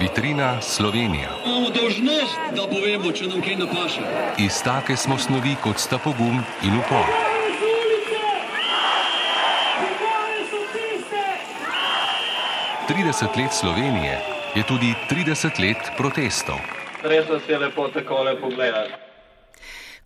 Vitrina Slovenija. Imamo dožnost, da povemo, če nam kaj napaše. Iz take smo snovi kot sta pogum in upor. Trideset let Slovenije je tudi trideset let protestov. Res vas je lepo takole pogledati.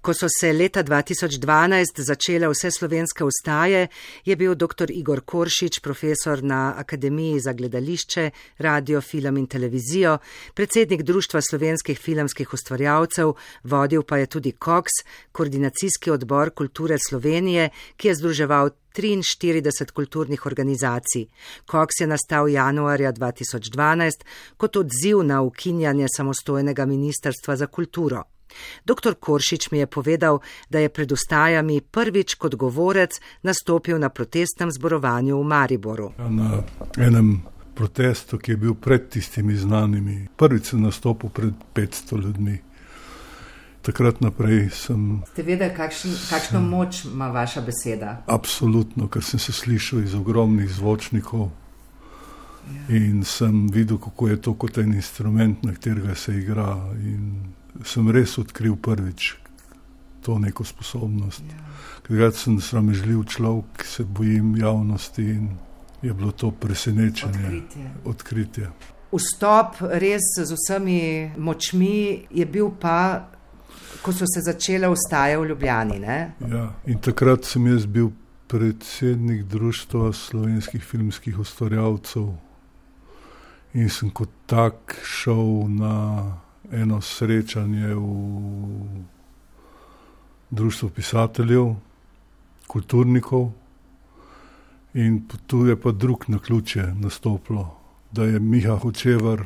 Ko so se leta 2012 začele vse slovenske ustaje, je bil dr. Igor Koršič, profesor na Akademiji za gledališče, radio, film in televizijo, predsednik Društva slovenskih filmskih ustvarjalcev, vodil pa je tudi KOKS, koordinacijski odbor kulture Slovenije, ki je združeval 43 kulturnih organizacij. KOKS je nastal januarja 2012 kot odziv na ukinjanje samostojnega ministrstva za kulturo. Dr. Koršič mi je povedal, da je pred ustajami prvič kot govorec nastopil na protestnem zborovanju v Mariboru. Na enem protestu, ki je bil pred tistimi znanimi, prvič sem nastopil pred 500 ljudmi. Takrat naprej sem. Ste vedeli, kakšen, kakšno moč ima vaša beseda? Absolutno, ker sem se slišal iz ogromnih zvočnikov. Ja. In sem videl, kako je to kot en instrument, na katerega se igra. In sem res odkril prvič to neko sposobnost. Ja. Ker sem sramežljiv človek, se bojim javnosti in je bilo to presenečenje, odkritje. odkritje. Vstop res z vsemi močmi je bil pa ko so se začele ustaje v Ljubljani. Ja, in takrat sem jaz bil predsednik Društva slovenskih filmskih ustvarjalcev in sem kot tak šel na eno srečanje v Društvu pisateljev, kulturnikov. In tu je pa drug na ključe nastopilo, da je Miha Hočevar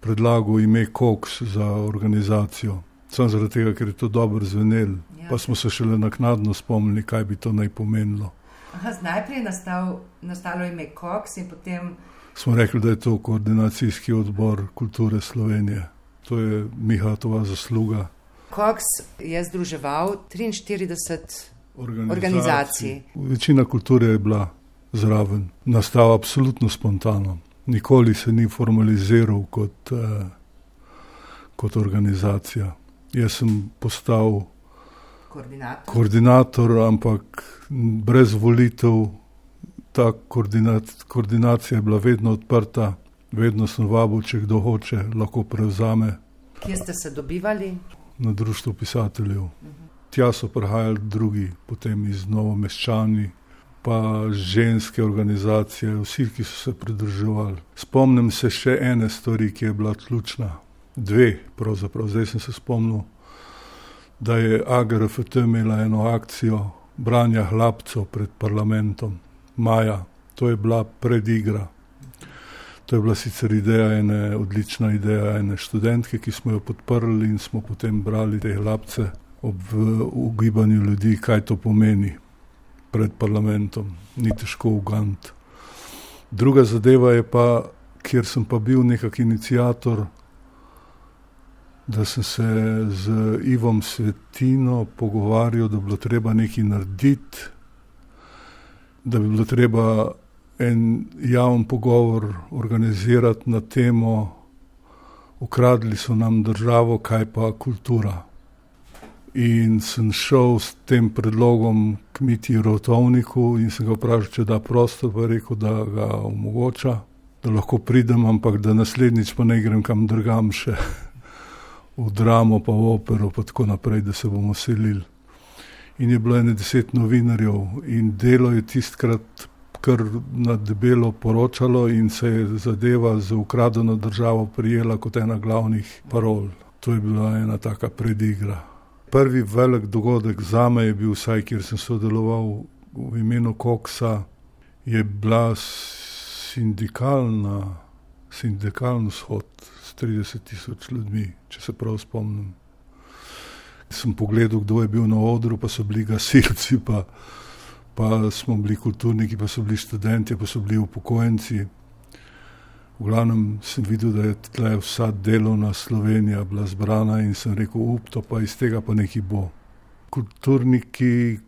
predlagal ime Cox za organizacijo. Samo zaradi tega, ker je to dobro zvenelo, ja. pa smo se šele naknadno spomnili, kaj bi to naj pomenilo. Aha, najprej je nastal, nastalo ime Cox in potem. Smo rekli, da je to koordinacijski odbor kulture Slovenije. To je Mihatova zasluga. Cox je združeval 43 organizacij. organizacij. Večina kulture je bila zraven, nastal absolutno spontano. Nikoli se ni formaliziral kot, eh, kot organizacija. Jaz sem postal koordinator, koordinator ampak brez volitev. Ta koordinac koordinacija je bila vedno odprta, vedno sem vabil, če kdo hoče, lahko prevzame. Kje ste se dobivali? Na društvu pisateljev. Uh -huh. Tja so prihajali drugi, potem iz Novomeščani, pa ženske organizacije, vsi, ki so se pridruževali. Spomnim se še ene stvari, ki je bila ključna dve, pravzaprav zdaj sem se spomnil, da je AGRFT imela eno akcijo branja hlapcev pred parlamentom, maja, to je bila predigra. To je bila sicer ideja, ene, odlična ideja ene študentke, ki smo jo podprli in smo potem brali te hlapce ob ugibanju ljudi, kaj to pomeni pred parlamentom. Ni težko ugant. Druga zadeva je pa, kjer sem pa bil nekak inicijator da sem se z Ivom Svetino pogovarjal, da bi bilo treba nekaj narediti, da bi bilo treba en javni pogovor organizirati na temo, ukradli so nam državo, kaj pa kultura. In sem šel s tem predlogom k Miti Rotovniku in sem ga vprašal, če da prostor, pa rekel, da ga omogoča, da lahko pridem, ampak da naslednjič pa ne grem kam drugam še v dramo, pa v opero, pa tako naprej, da se bomo selili. In je bilo ene deset novinarjev, in delo je tistkrat kar na debelo poročalo, in se je zadeva za ukradeno državo prijela kot ena glavnih parol. To je bila ena taka predigra. Prvi velik dogodek za me je bil, vsaj kjer sem sodeloval v imenu Koksa, je bila sindikalna, sindikalni shod 30 tisoč ljudmi, če se prav spomnim. Sem pogledal, kdo je bil na odru, pa so bili gasilci, pa, pa smo bili kulturniki, pa so bili študenti, pa so bili upokojenci. V glavnem sem videl, da je tle vsa delovna Slovenija bila zbrana in sem rekel, upto pa iz tega pa nekaj bo. Kulturniki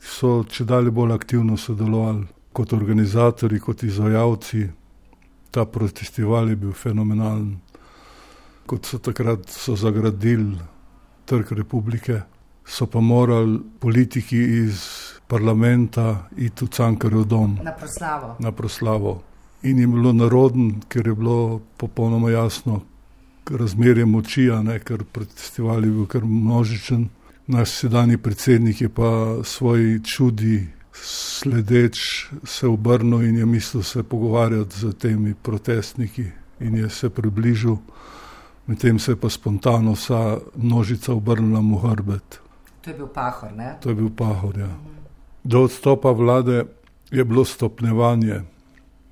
so če dalje bolj aktivno sodelovali kot organizatori, kot izvajalci ta protestival je bil fenomenalen. Kot so takrat so zagradili trg republike, so pa morali politiki iz parlamenta iti v Cankarjev dom Na proslavo. na proslavo. In je bilo naroden, ker je bilo popolnoma jasno razmerje moči, ne, ker protestival je bil kar množičen. Naš sedanji predsednik je pa svoj čudi sledeč se obrnil in je mislil se pogovarjati z temi protestniki in je se približal, medtem se je pa spontano vsa množica obrnila mu hrbet. To je bil pahor, ne? To je bil pahor. Ja. Do odstopa vlade je bilo stopnevanje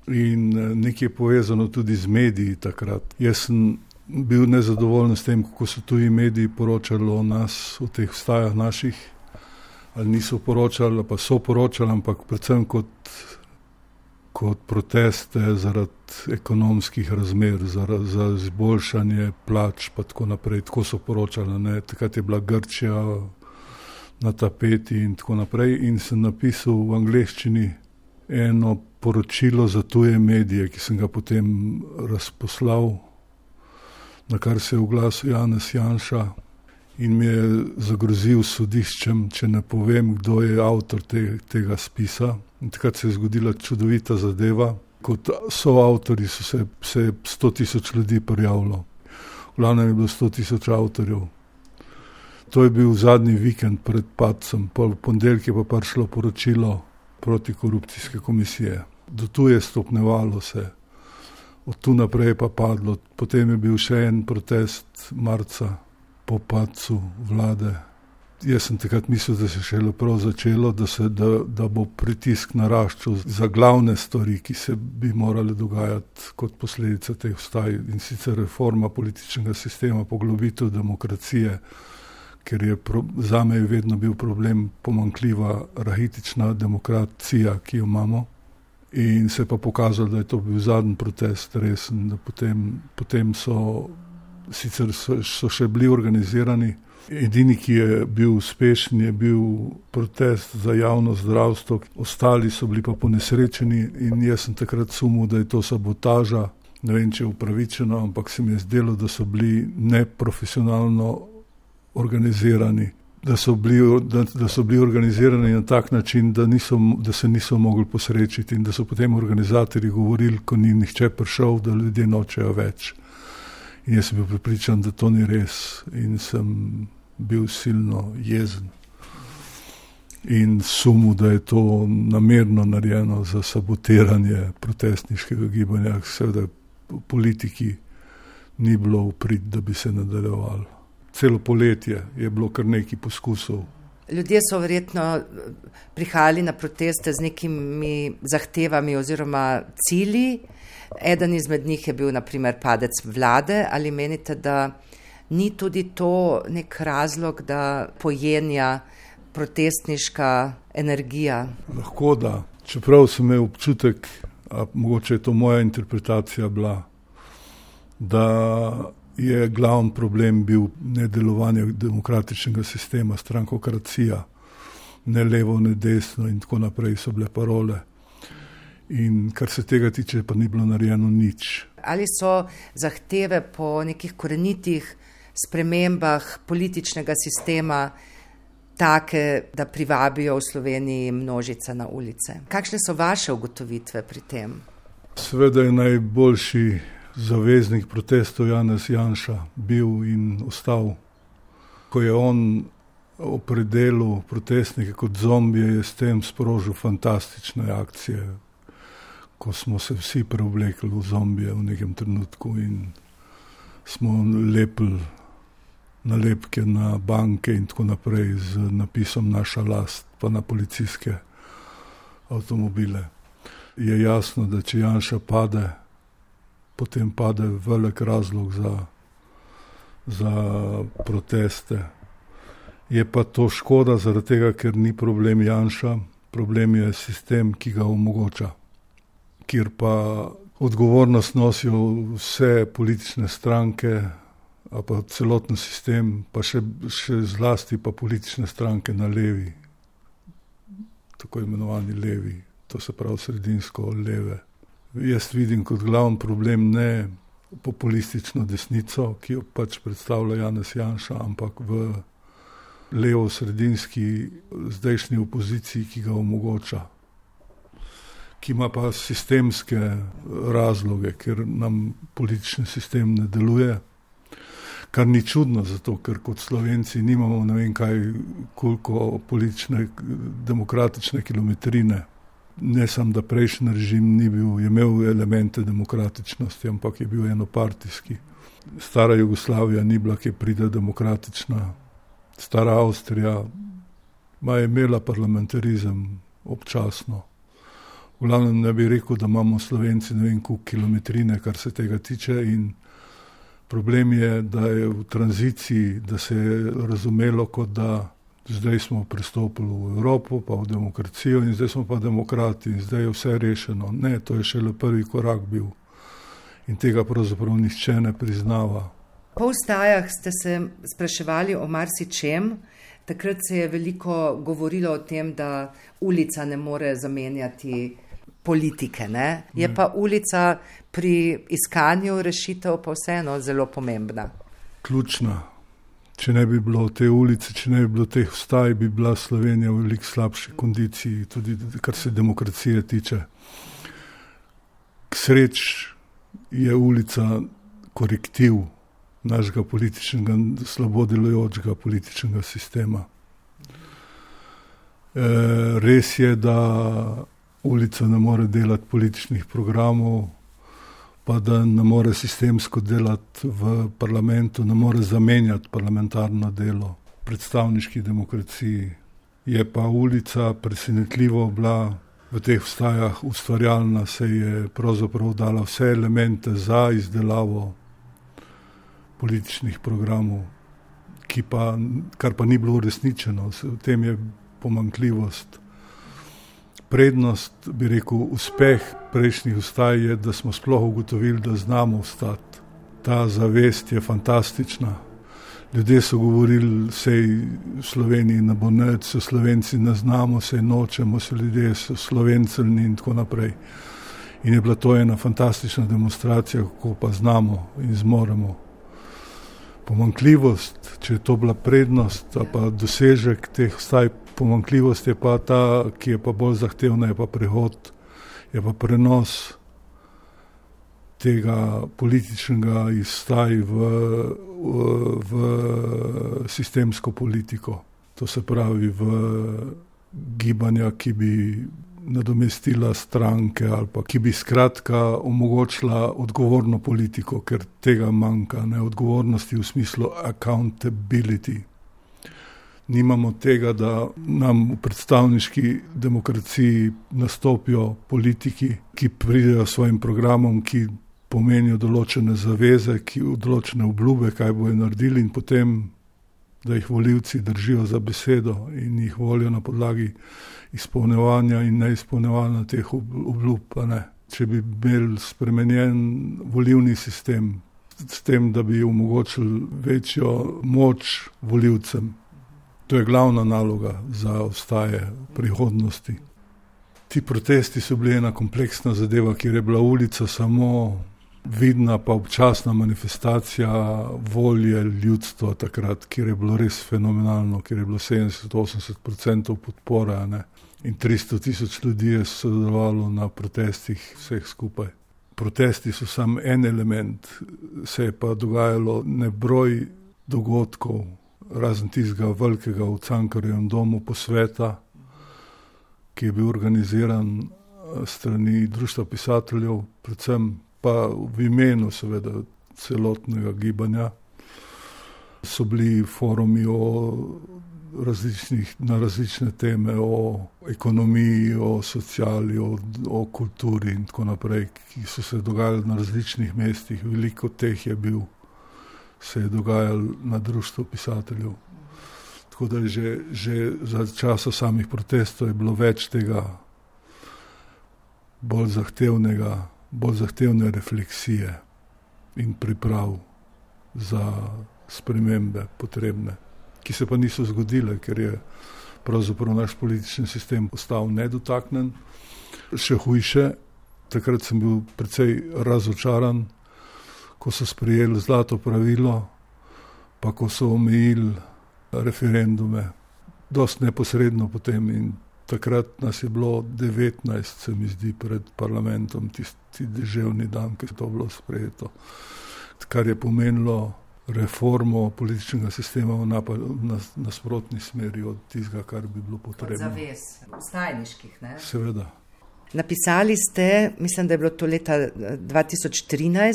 in eh, nekaj povezano tudi z mediji takrat. Jaz sem bil nezadovoljen s tem, kako so tuji mediji poročali o nas, o teh vstajah naših, ali niso poročali, ali pa so poročali, ampak predvsem kot, kot proteste zaradi ekonomskih razmer, za, za izboljšanje plač, pa tako naprej. Tako so poročali, ne? takrat je bila Grčija na tapeti in tako naprej. In sem napisal v angleščini eno poročilo za tuje medije, ki sem ga potem razposlal, na kar se je oglasil Janez Janša in mi je zagrozil sodiščem, če ne povem, kdo je avtor te, tega spisa. In takrat se je zgodila čudovita zadeva. Kot soavtori so se, se 100 tisoč ljudi prijavilo. V glavnem je bilo 100 tisoč avtorjev. To je bil zadnji vikend pred padcem, pol ponedeljk je pa prišlo poročilo protikorupcijske komisije. Do tu je stopnevalo se, od tu naprej je pa padlo. Potem je bil še en protest marca po padcu vlade. Jaz sem takrat mislil, da se je šele prav začelo, da, se, da, da bo pritisk naraščal za glavne stvari, ki se bi morale dogajati kot posledica teh vstaj in sicer reforma političnega sistema, poglobitev demokracije, ker je pro, za me je vedno bil problem pomankljiva rahitična demokracija, ki jo imamo. In se je pa pokazalo, da je to bil zadnji protest, resen, da potem, potem so, sicer so, so še bili organizirani. Edini, ki je bil uspešen, je bil protest za javno zdravstvo, ostali so bili pa ponesrečeni in jaz sem takrat sumil, da je to sabotaža. Ne vem, če je upravičeno, ampak se mi je zdelo, da so bili neprofesionalno organizirani. Da so, bili, da, da so bili organizirani na tak način, da, niso, da se niso mogli posrečiti, in da so potem organizatori govorili, ko ni nihče prišel, da ljudje nočejo več. In jaz sem bil pripričan, da to ni res, in sem bil silno jezen. In sumil, da je to namerno narejeno za sabotiranje protestniškega gibanja, seveda politiki ni bilo uprit, da bi se nadaljevalo. Celo poletje je bilo kar nekaj poskusov. Ljudje so verjetno prihajali na proteste z nekimi zahtevami oziroma cilji. Eden izmed njih je bil naprimer padec vlade. Ali menite, da ni tudi to nek razlog, da pojenja protestniška energija? Lahko da. Čeprav sem imel občutek, a mogoče je to moja interpretacija bila, da je glavni problem bil nedelovanje demokratičnega sistema, strankokracija, ne levo, ne desno in tako naprej so bile parole. In kar se tega tiče, pa ni bilo narejeno nič. Ali so zahteve po nekih korenitih spremembah političnega sistema take, da privabijo v Sloveniji množice na ulice? Kakšne so vaše ugotovitve pri tem? Sveda je najboljši zaveznik protestov Janez Janša bil in ostal. Ko je on opredelil protestnike kot zombije, je s tem sprožil fantastične akcije, ko smo se vsi preoblekli v zombije v nekem trenutku in smo lepili nalepke na banke in tako naprej z napisom naša last, pa na policijske avtomobile. Je jasno, da če Janša pade, potem pade velik razlog za, za proteste. Je pa to škoda, zaradi tega, ker ni problem Janša, problem je sistem, ki ga omogoča, kjer pa odgovornost nosijo vse politične stranke, pa celoten sistem, pa še, še zlasti pa politične stranke na levi, tako imenovani levi, to se pravi sredinsko leve jaz vidim kot glavni problem ne populistično desnico, ki jo pač predstavlja Janes Janša, ampak v levo-sredinski zdajšnji opoziciji, ki ga omogoča, ki ima pa sistemske razloge, ker nam politični sistem ne deluje. Kar ni čudno, zato ker kot slovenci nimamo ne vem kaj, koliko politične, demokratične kilometrine. Ne samo, da prejšnji režim ni bil, je imel elemente demokratičnosti, ampak je bil enopartijski. Stara Jugoslavija ni bila, ki pride demokratična, stara Avstrija ma je imela parlamentarizem občasno. V glavnem ne bi rekel, da imamo slovenci ne vem koliko kilometrine, kar se tega tiče in Problem je, da je v tranziciji, da se je razumelo, kot da zdaj smo pristopili v Evropo, pa v demokracijo in zdaj smo pa demokrati in zdaj je vse rešeno. Ne, to je šele prvi korak bil in tega pravzaprav nihče ne priznava. Po ustajah ste se spraševali o marsičem. Takrat se je veliko govorilo o tem, da ulica ne more zamenjati politike. Ne? Je ne. pa ulica pri iskanju rešitev pa vseeno zelo pomembna. Ključna. Če ne bi bilo te ulice, če ne bi bilo teh vstaj, bi bila Slovenija v veliko slabši kondiciji, tudi kar se demokracije tiče. K sreč je ulica korektiv našega političnega, slabo delujočega političnega sistema. E, res je, da ulica ne more delati političnih programov, pa da ne more sistemsko delati v parlamentu, ne more zamenjati parlamentarno delo predstavniški demokraciji. Je pa ulica presenetljivo bila v teh vstajah ustvarjalna, se je pravzaprav dala vse elemente za izdelavo političnih programov, pa, kar pa ni bilo uresničeno, v tem je pomankljivost prednost, bi rekel, uspeh prejšnjih ustaj je, da smo sploh ugotovili, da znamo vstati. Ta zavest je fantastična. Ljudje so govorili, da v Sloveniji ne bo neč, se Slovenci ne znamo, se nočemo, se ljudje so slovenceli in tako naprej. In je bila to ena fantastična demonstracija, kako pa znamo in zmoremo. Pomankljivost, če je to bila prednost, pa dosežek teh vstaj pomankljivost je pa ta, ki je pa bolj zahtevna, je pa prehod, je pa prenos tega političnega izstaj v, v, v sistemsko politiko. To se pravi v gibanja, ki bi nadomestila stranke ali pa ki bi skratka omogočila odgovorno politiko, ker tega manjka, ne odgovornosti v smislu accountability nimamo tega, da nam v predstavniški demokraciji nastopijo politiki, ki pridejo s svojim programom, ki pomenijo določene zaveze, ki določene obljube, kaj bojo naredili, in potem, da jih voljivci držijo za besedo in jih volijo na podlagi izpolnevanja in neizpolnevanja teh obljub. Če bi imeli spremenjen volivni sistem, s tem, da bi omogočili večjo moč voljivcem, To je glavna naloga za ostaje prihodnosti. Ti protesti so bili ena kompleksna zadeva, kjer je bila ulica samo vidna, pa občasna manifestacija volje ljudstva takrat, kjer je bilo res fenomenalno, kjer je bilo 70-80% podpora ne? in 300 tisoč ljudi je sodelovalo na protestih vseh skupaj. Protesti so samo en element, se je pa dogajalo nebroj dogodkov, razen tistega velikega v Cankarjevem domu posveta, ki je bil organiziran eh, strani Društva pisateljev, predvsem pa v imenu seveda celotnega gibanja, so bili forumi o različnih, na različne teme, o ekonomiji, o sociali, o, o kulturi in tako naprej, ki so se dogajali na različnih mestih, veliko teh je bil se je dogajalo na društvu pisateljev. Tako da že, že za časa samih protestov je bilo več tega bolj zahtevnega, bolj zahtevne refleksije in priprav za spremembe potrebne, ki se pa niso zgodile, ker je pravzaprav naš politični sistem postal nedotaknen. Še hujše, Takrat sem bil precej razočaran, ko so sprejeli zlato pravilo, pa ko so omejili referendume, dost neposredno potem. In takrat nas je bilo 19, se mi zdi, pred parlamentom, tisti državni dan, ki je to bilo sprejeto. Kar je pomenilo reformo političnega sistema v nasprotni nas smeri od tistega, kar bi bilo potrebno. Zavez, stajniških, ne? Seveda. Napisali ste, mislim, da je bilo to leta 2013,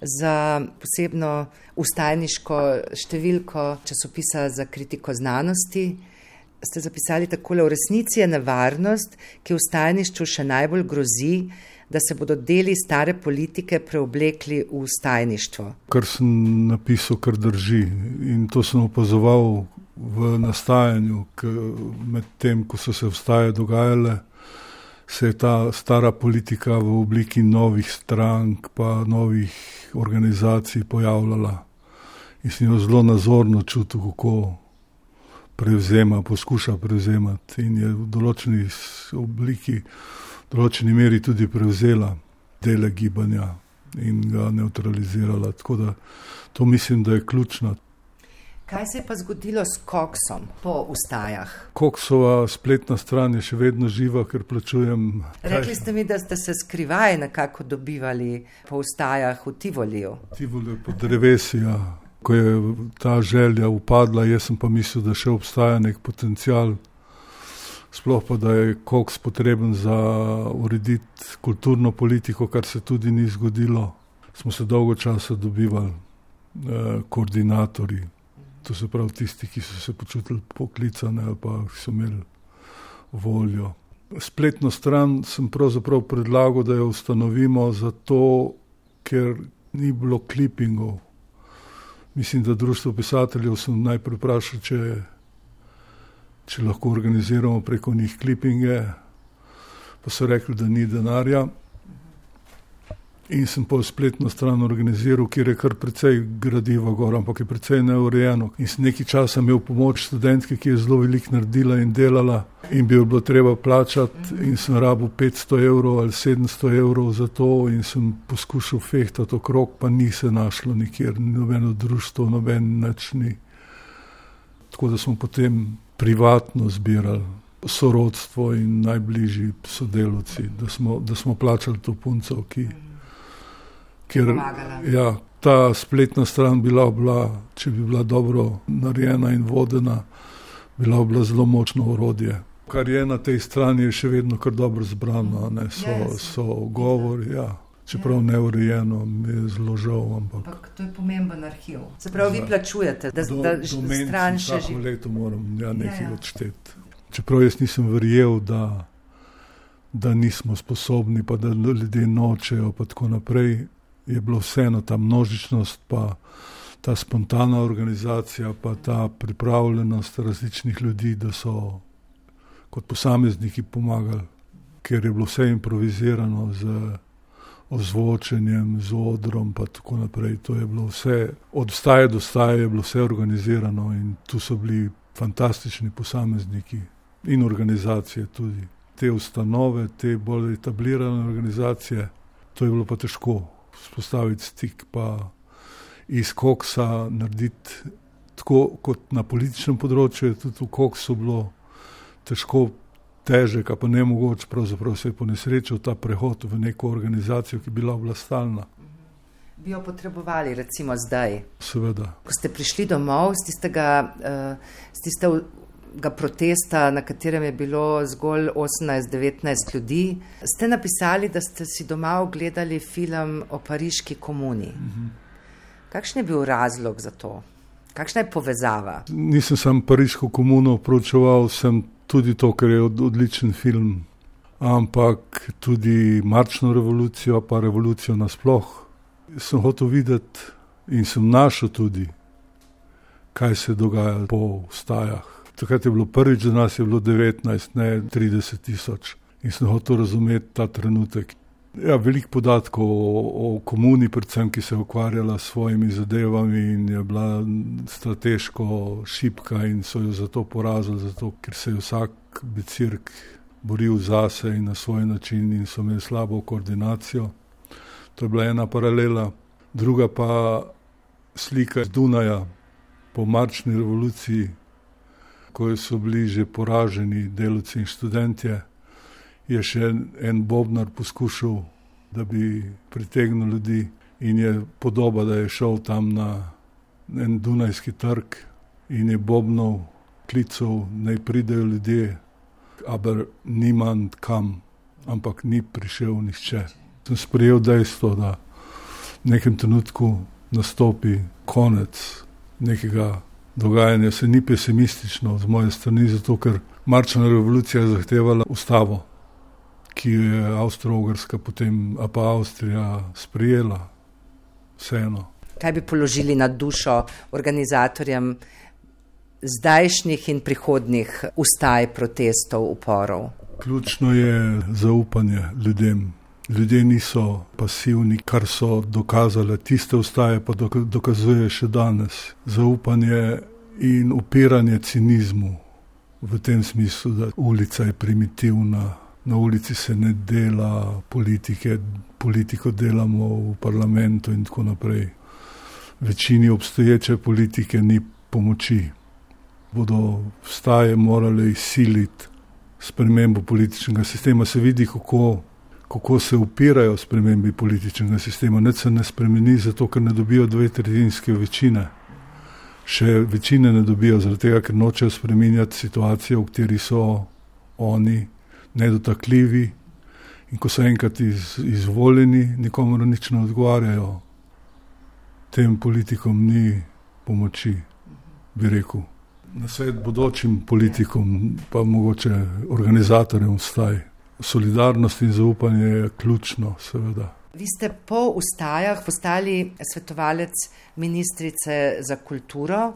za posebno ustajniško številko časopisa za kritiko znanosti. Ste zapisali takole: V resnici je nevarnost, ki v stajništvu še najbolj grozi, da se bodo deli stare politike preoblekli v stajništvo. Kar sem napisal, kar drži. In to sem opazoval v nastajanju, medtem ko so se vstaje dogajale se je ta stara politika v obliki novih strank, pa novih organizacij pojavljala. In sem jo zelo nazorno čutil, kako prevzema, poskuša prevzemati. In je v določeni obliki, v določeni meri tudi prevzela dele gibanja in ga neutralizirala. Tako da to mislim, da je ključno. Kaj se je pa zgodilo s Koksom po ustajah? Koksova spletna stran je še vedno živa, ker plačujem. Rekli ste mi, da ste se skrivaj nekako dobivali po ustajah v Tivoliju. Tivoli pod drevesija. Ko je ta želja upadla, jaz sem pa mislil, da še obstaja nek potencial. Sploh pa, da je koks potreben za urediti kulturno politiko, kar se tudi ni zgodilo. Smo se dolgo časa dobivali, eh, koordinatorji to se pravi tisti, ki so se počutili poklicane ali pa so imeli voljo. Spletno stran sem pravzaprav predlagal, da jo ustanovimo zato, ker ni bilo klipingov. Mislim, da društvo pisateljev sem najprej vprašal, če, če lahko organiziramo preko njih klipinge, pa so rekli, da ni denarja. In sem pa spletno stran organiziral, kjer je kar precej gradiva gor, ampak je precej neurejeno. In sem nekaj časa imel pomoč študentke, ki je zelo veliko naredila in delala, in bi jo bilo treba plačati, in sem rabil 500 evrov ali 700 evrov za to, in sem poskušal fehtati okrog, pa ni se našlo nikjer, nobeno društvo, noben načni. Tako da smo potem privatno zbirali. Sorodstvo in najbližji sodelavci, da smo, da smo plačali to punco, ki ker ja, ta spletna stran bila, bila, če bi bila dobro narejena in vodena, bila bila zelo močno orodje. Kar je na tej strani, je še vedno kar dobro zbrano, ne, so, ja, so govori. Ja. Čeprav ja. neurejeno, mi je zelo žal. Ampak. ampak to je pomemben arhiv. Se pravi, vi plačujete, da se da stran še živi. Vsako leto moram ja, nekaj ja, ja. odšteti. Čeprav jaz nisem verjel, da, da nismo sposobni, pa da ljudje nočejo, pa tako naprej je bilo vseeno ta množičnost, pa ta spontana organizacija, pa ta pripravljenost različnih ljudi, da so kot posamezniki pomagali, ker je bilo vse improvizirano z ozvočenjem, z odrom in tako naprej. To je bilo vse, od staje do staje je bilo vse organizirano in tu so bili fantastični posamezniki in organizacije tudi. Te ustanove, te bolj etablirane organizacije, to je bilo pa težko spostaviti stik, pa iz koksa narediti tako kot na političnem področju, tudi v koksu bilo težko, težek, pa ne mogoče, pravzaprav se je po nesreču ta prehod v neko organizacijo, ki bi bila oblastalna. Bi jo potrebovali, recimo zdaj? Seveda. Ko ste prišli domov z tistega, uh, z tistega protesta, na katerem je bilo zgolj 18-19 ljudi, ste napisali, da ste si doma ogledali film o pariški komuni. Mhm. Kakšen je bil razlog za to? Kakšna je povezava? Nisem samo pariško komuno proučeval, sem tudi to, ker je od, odličen film, ampak tudi marčno revolucijo, pa revolucijo nasploh. Sem hotel videti in sem našel tudi, kaj se dogaja po stajah. Takrat je bilo prvič, da nas je bilo 19, ne 30 tisoč. In sem hotel razumeti ta trenutek. Ja, veliko podatkov o, o komuni, predvsem, ki se je ukvarjala s svojimi zadevami in je bila strateško šipka in so jo zato porazili, zato, ker se je vsak becirk boril zase in na svoj način in so imeli slabo koordinacijo. To je bila ena paralela, druga pa slika iz Dunaja po marčni revoluciji, ko so bili že poraženi delavci in študentje, je še en Bobnar poskušal, da bi pritegnil ljudi in je podoba, da je šel tam na en Dunajski trg in je Bobnov klical, naj pridejo ljudje, aber niman kam, ampak ni prišel nišče. Sem sprejel dejstvo, da v nekem trenutku nastopi konec nekega dogajanja, se ni pesimistično z moje strani, zato ker marčna revolucija je zahtevala ustavo, ki jo je Avstrija, potem pa Avstrija sprijela, vseeno. Kaj bi položili na dušo organizatorjem zdajšnjih in prihodnih ustaj, protestov, uporov? Ključno je zaupanje ljudem. Ljudje niso pasivni, kar so dokazali, tiste ustaje pa dokazuje še danes. Zaupanje in upiranje cinizmu v tem smislu, da ulica je primitivna, na ulici se ne dela politike, politiko delamo v parlamentu in tako naprej. Večini obstoječe politike ni pomoči. Bodo vstaje morali izsiliti spremembo političnega sistema, se vidi, kako kako se upirajo spremembi političnega sistema. Ne se ne spremeni, zato ker ne dobijo dve tretjinske večine. Še večine ne dobijo, zaradi tega, ker nočejo spremenjati situacijo, v kateri so oni nedotakljivi. In ko so enkrat iz, izvoljeni, nikomu nič ne odgovarjajo. Tem politikom ni pomoči, bi rekel. Na svet bodočim politikom, pa mogoče organizatorjem, vstaj solidarnost in zaupanje je ključno, seveda. Vi ste po ustajah postali svetovalec ministrice za kulturo.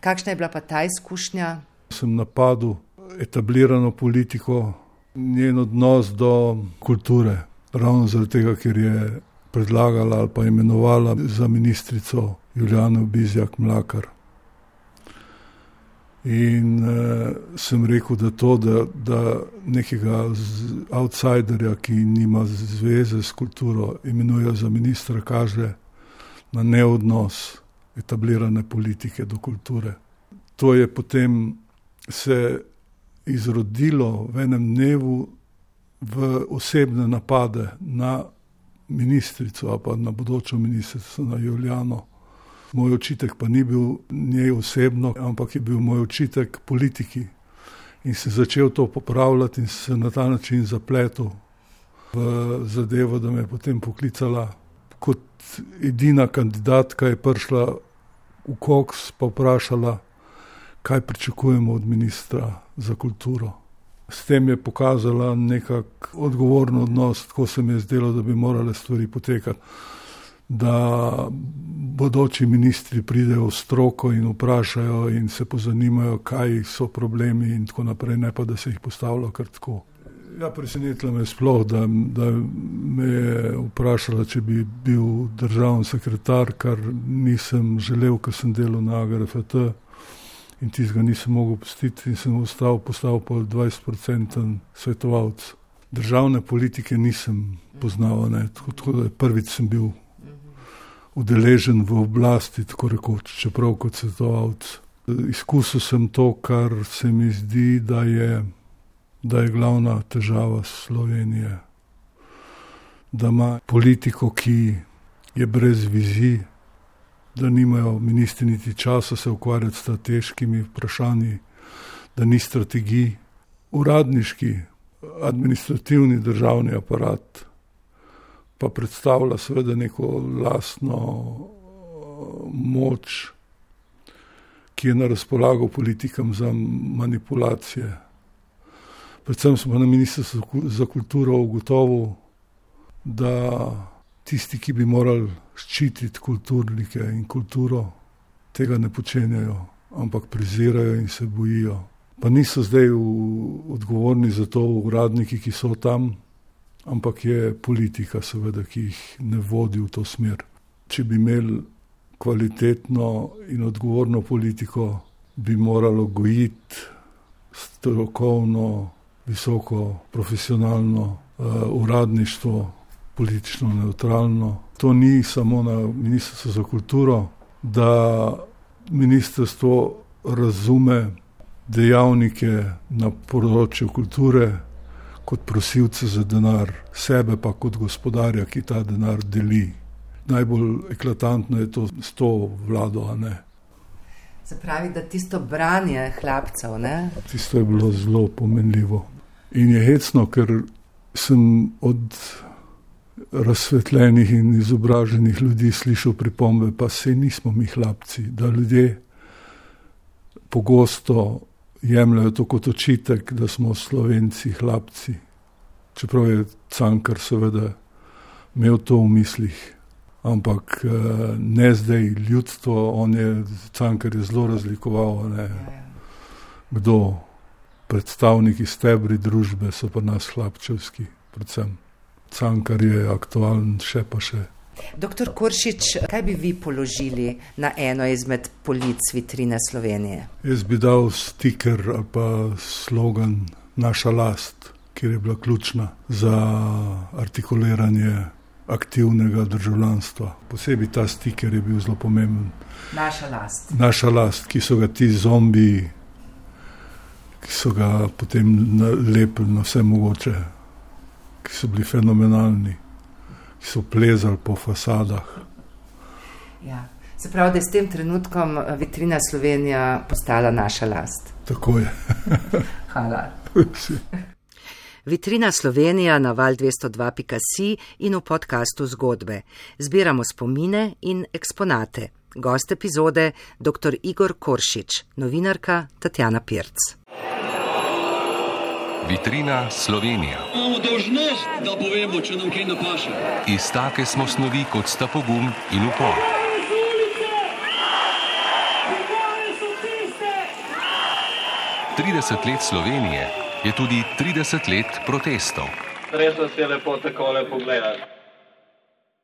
Kakšna je bila pa ta izkušnja? Sem napadel etablirano politiko, njen odnos do kulture, ravno zaradi tega, ker je predlagala ali pa imenovala za ministrico Juliano Bizjak Mlakar. In uh, sem rekel, da to, da, da nekega outsiderja, ki nima zveze s kulturo, imenuje za ministra, kaže na neodnos etablirane politike do kulture. To je potem se izrodilo v enem dnevu v osebne napade na ministrico, pa na bodočo ministrico, na Juliano. Moj očitek pa ni bil njej osebno, ampak je bil moj očitek politiki. In sem začel to popravljati in se na ta način zapletel v zadevo, da me je potem poklicala kot edina kandidatka, je prišla v Koks pa vprašala, kaj pričakujemo od ministra za kulturo. S tem je pokazala nekak odgovorno odnos, tako se mi je zdelo, da bi morale stvari potekati da bodoči ministri pridejo v stroko in vprašajo in se pozanimajo, kaj so problemi in tako naprej, ne pa da se jih postavlja kar tako. Ja, presenetilo me je sploh, da, da me je vprašala, če bi bil državni sekretar, kar nisem želel, ker sem delal na AGRFT in tistega nisem mogel pustiti in sem ostal, postal pa 20% svetovalc. Državne politike nisem poznal, ne, tako, tako da prvič sem bil udeležen v oblasti, tako rekoč, čeprav kot svetovalec. Izkusil sem to, kar se mi zdi, da je, da je glavna težava Slovenije. Da ima politiko, ki je brez vizij, da nimajo ministri niti časa se ukvarjati s strateškimi vprašanji, da ni strategij, uradniški, administrativni državni aparat pa predstavlja seveda neko lastno moč, ki je na razpolago politikam za manipulacije. Predvsem smo na ministrstvu za kulturo ugotovili, da tisti, ki bi morali ščititi kulturnike in kulturo, tega ne počenjajo, ampak prezirajo in se bojijo. Pa niso zdaj odgovorni za to uradniki, ki so tam, ampak je politika, seveda, ki jih ne vodi v to smer. Če bi imeli kvalitetno in odgovorno politiko, bi moralo gojiti strokovno visoko profesionalno uh, uradništvo, politično neutralno. To ni samo na Ministrstvu za kulturo, da ministrstvo razume dejavnike na področju kulture kot prosilce za denar, sebe pa kot gospodarja, ki ta denar deli. Najbolj eklatantno je to s to vlado. Se pravi, da tisto branje hlapcev. Ne? Tisto je bilo zelo pomenljivo. In je hecno, ker sem od razsvetljenih in izobraženih ljudi slišal pripombe, pa se nismo mi hlapci, da ljudje pogosto jemljajo to kot očitek, da smo slovenci hlapci. Čeprav je cankar seveda imel to v mislih. Ampak eh, ne zdaj ljudstvo, on je cankar je zelo razlikoval, ne, kdo predstavniki stebri družbe so pa nas hlapčevski, predvsem. Cankar je aktualen še pa še. Doktor Koršič, kaj bi vi položili na eno izmed polic vitrine Slovenije? Jaz bi dal stiker ali pa slogan Naša last, ki je bila ključna za artikuliranje aktivnega državljanstva. Posebej ta stiker je bil zelo pomemben. Naša last. Naša last, ki so ga ti zombiji, ki so ga potem lepili na vse mogoče, ki so bili fenomenalni, so plezali po fasadah. Ja. Se pravi, da je s tem trenutkom eh, vitrina Slovenija postala naša last. Tako je. Hvala. Vitrina Slovenija na val 202.si in v podkastu zgodbe. Zbiramo spomine in eksponate. Gost epizode dr. Igor Koršič, novinarka Tatjana Pirc. Vitrina Slovenija. Imamo dožnost, da povemo, če nam kaj napaše. Iz take smo snovi, kot sta pogum in upor. Trideset let Slovenije je tudi 30 let protestov. Res vas je lepo takole pogledati.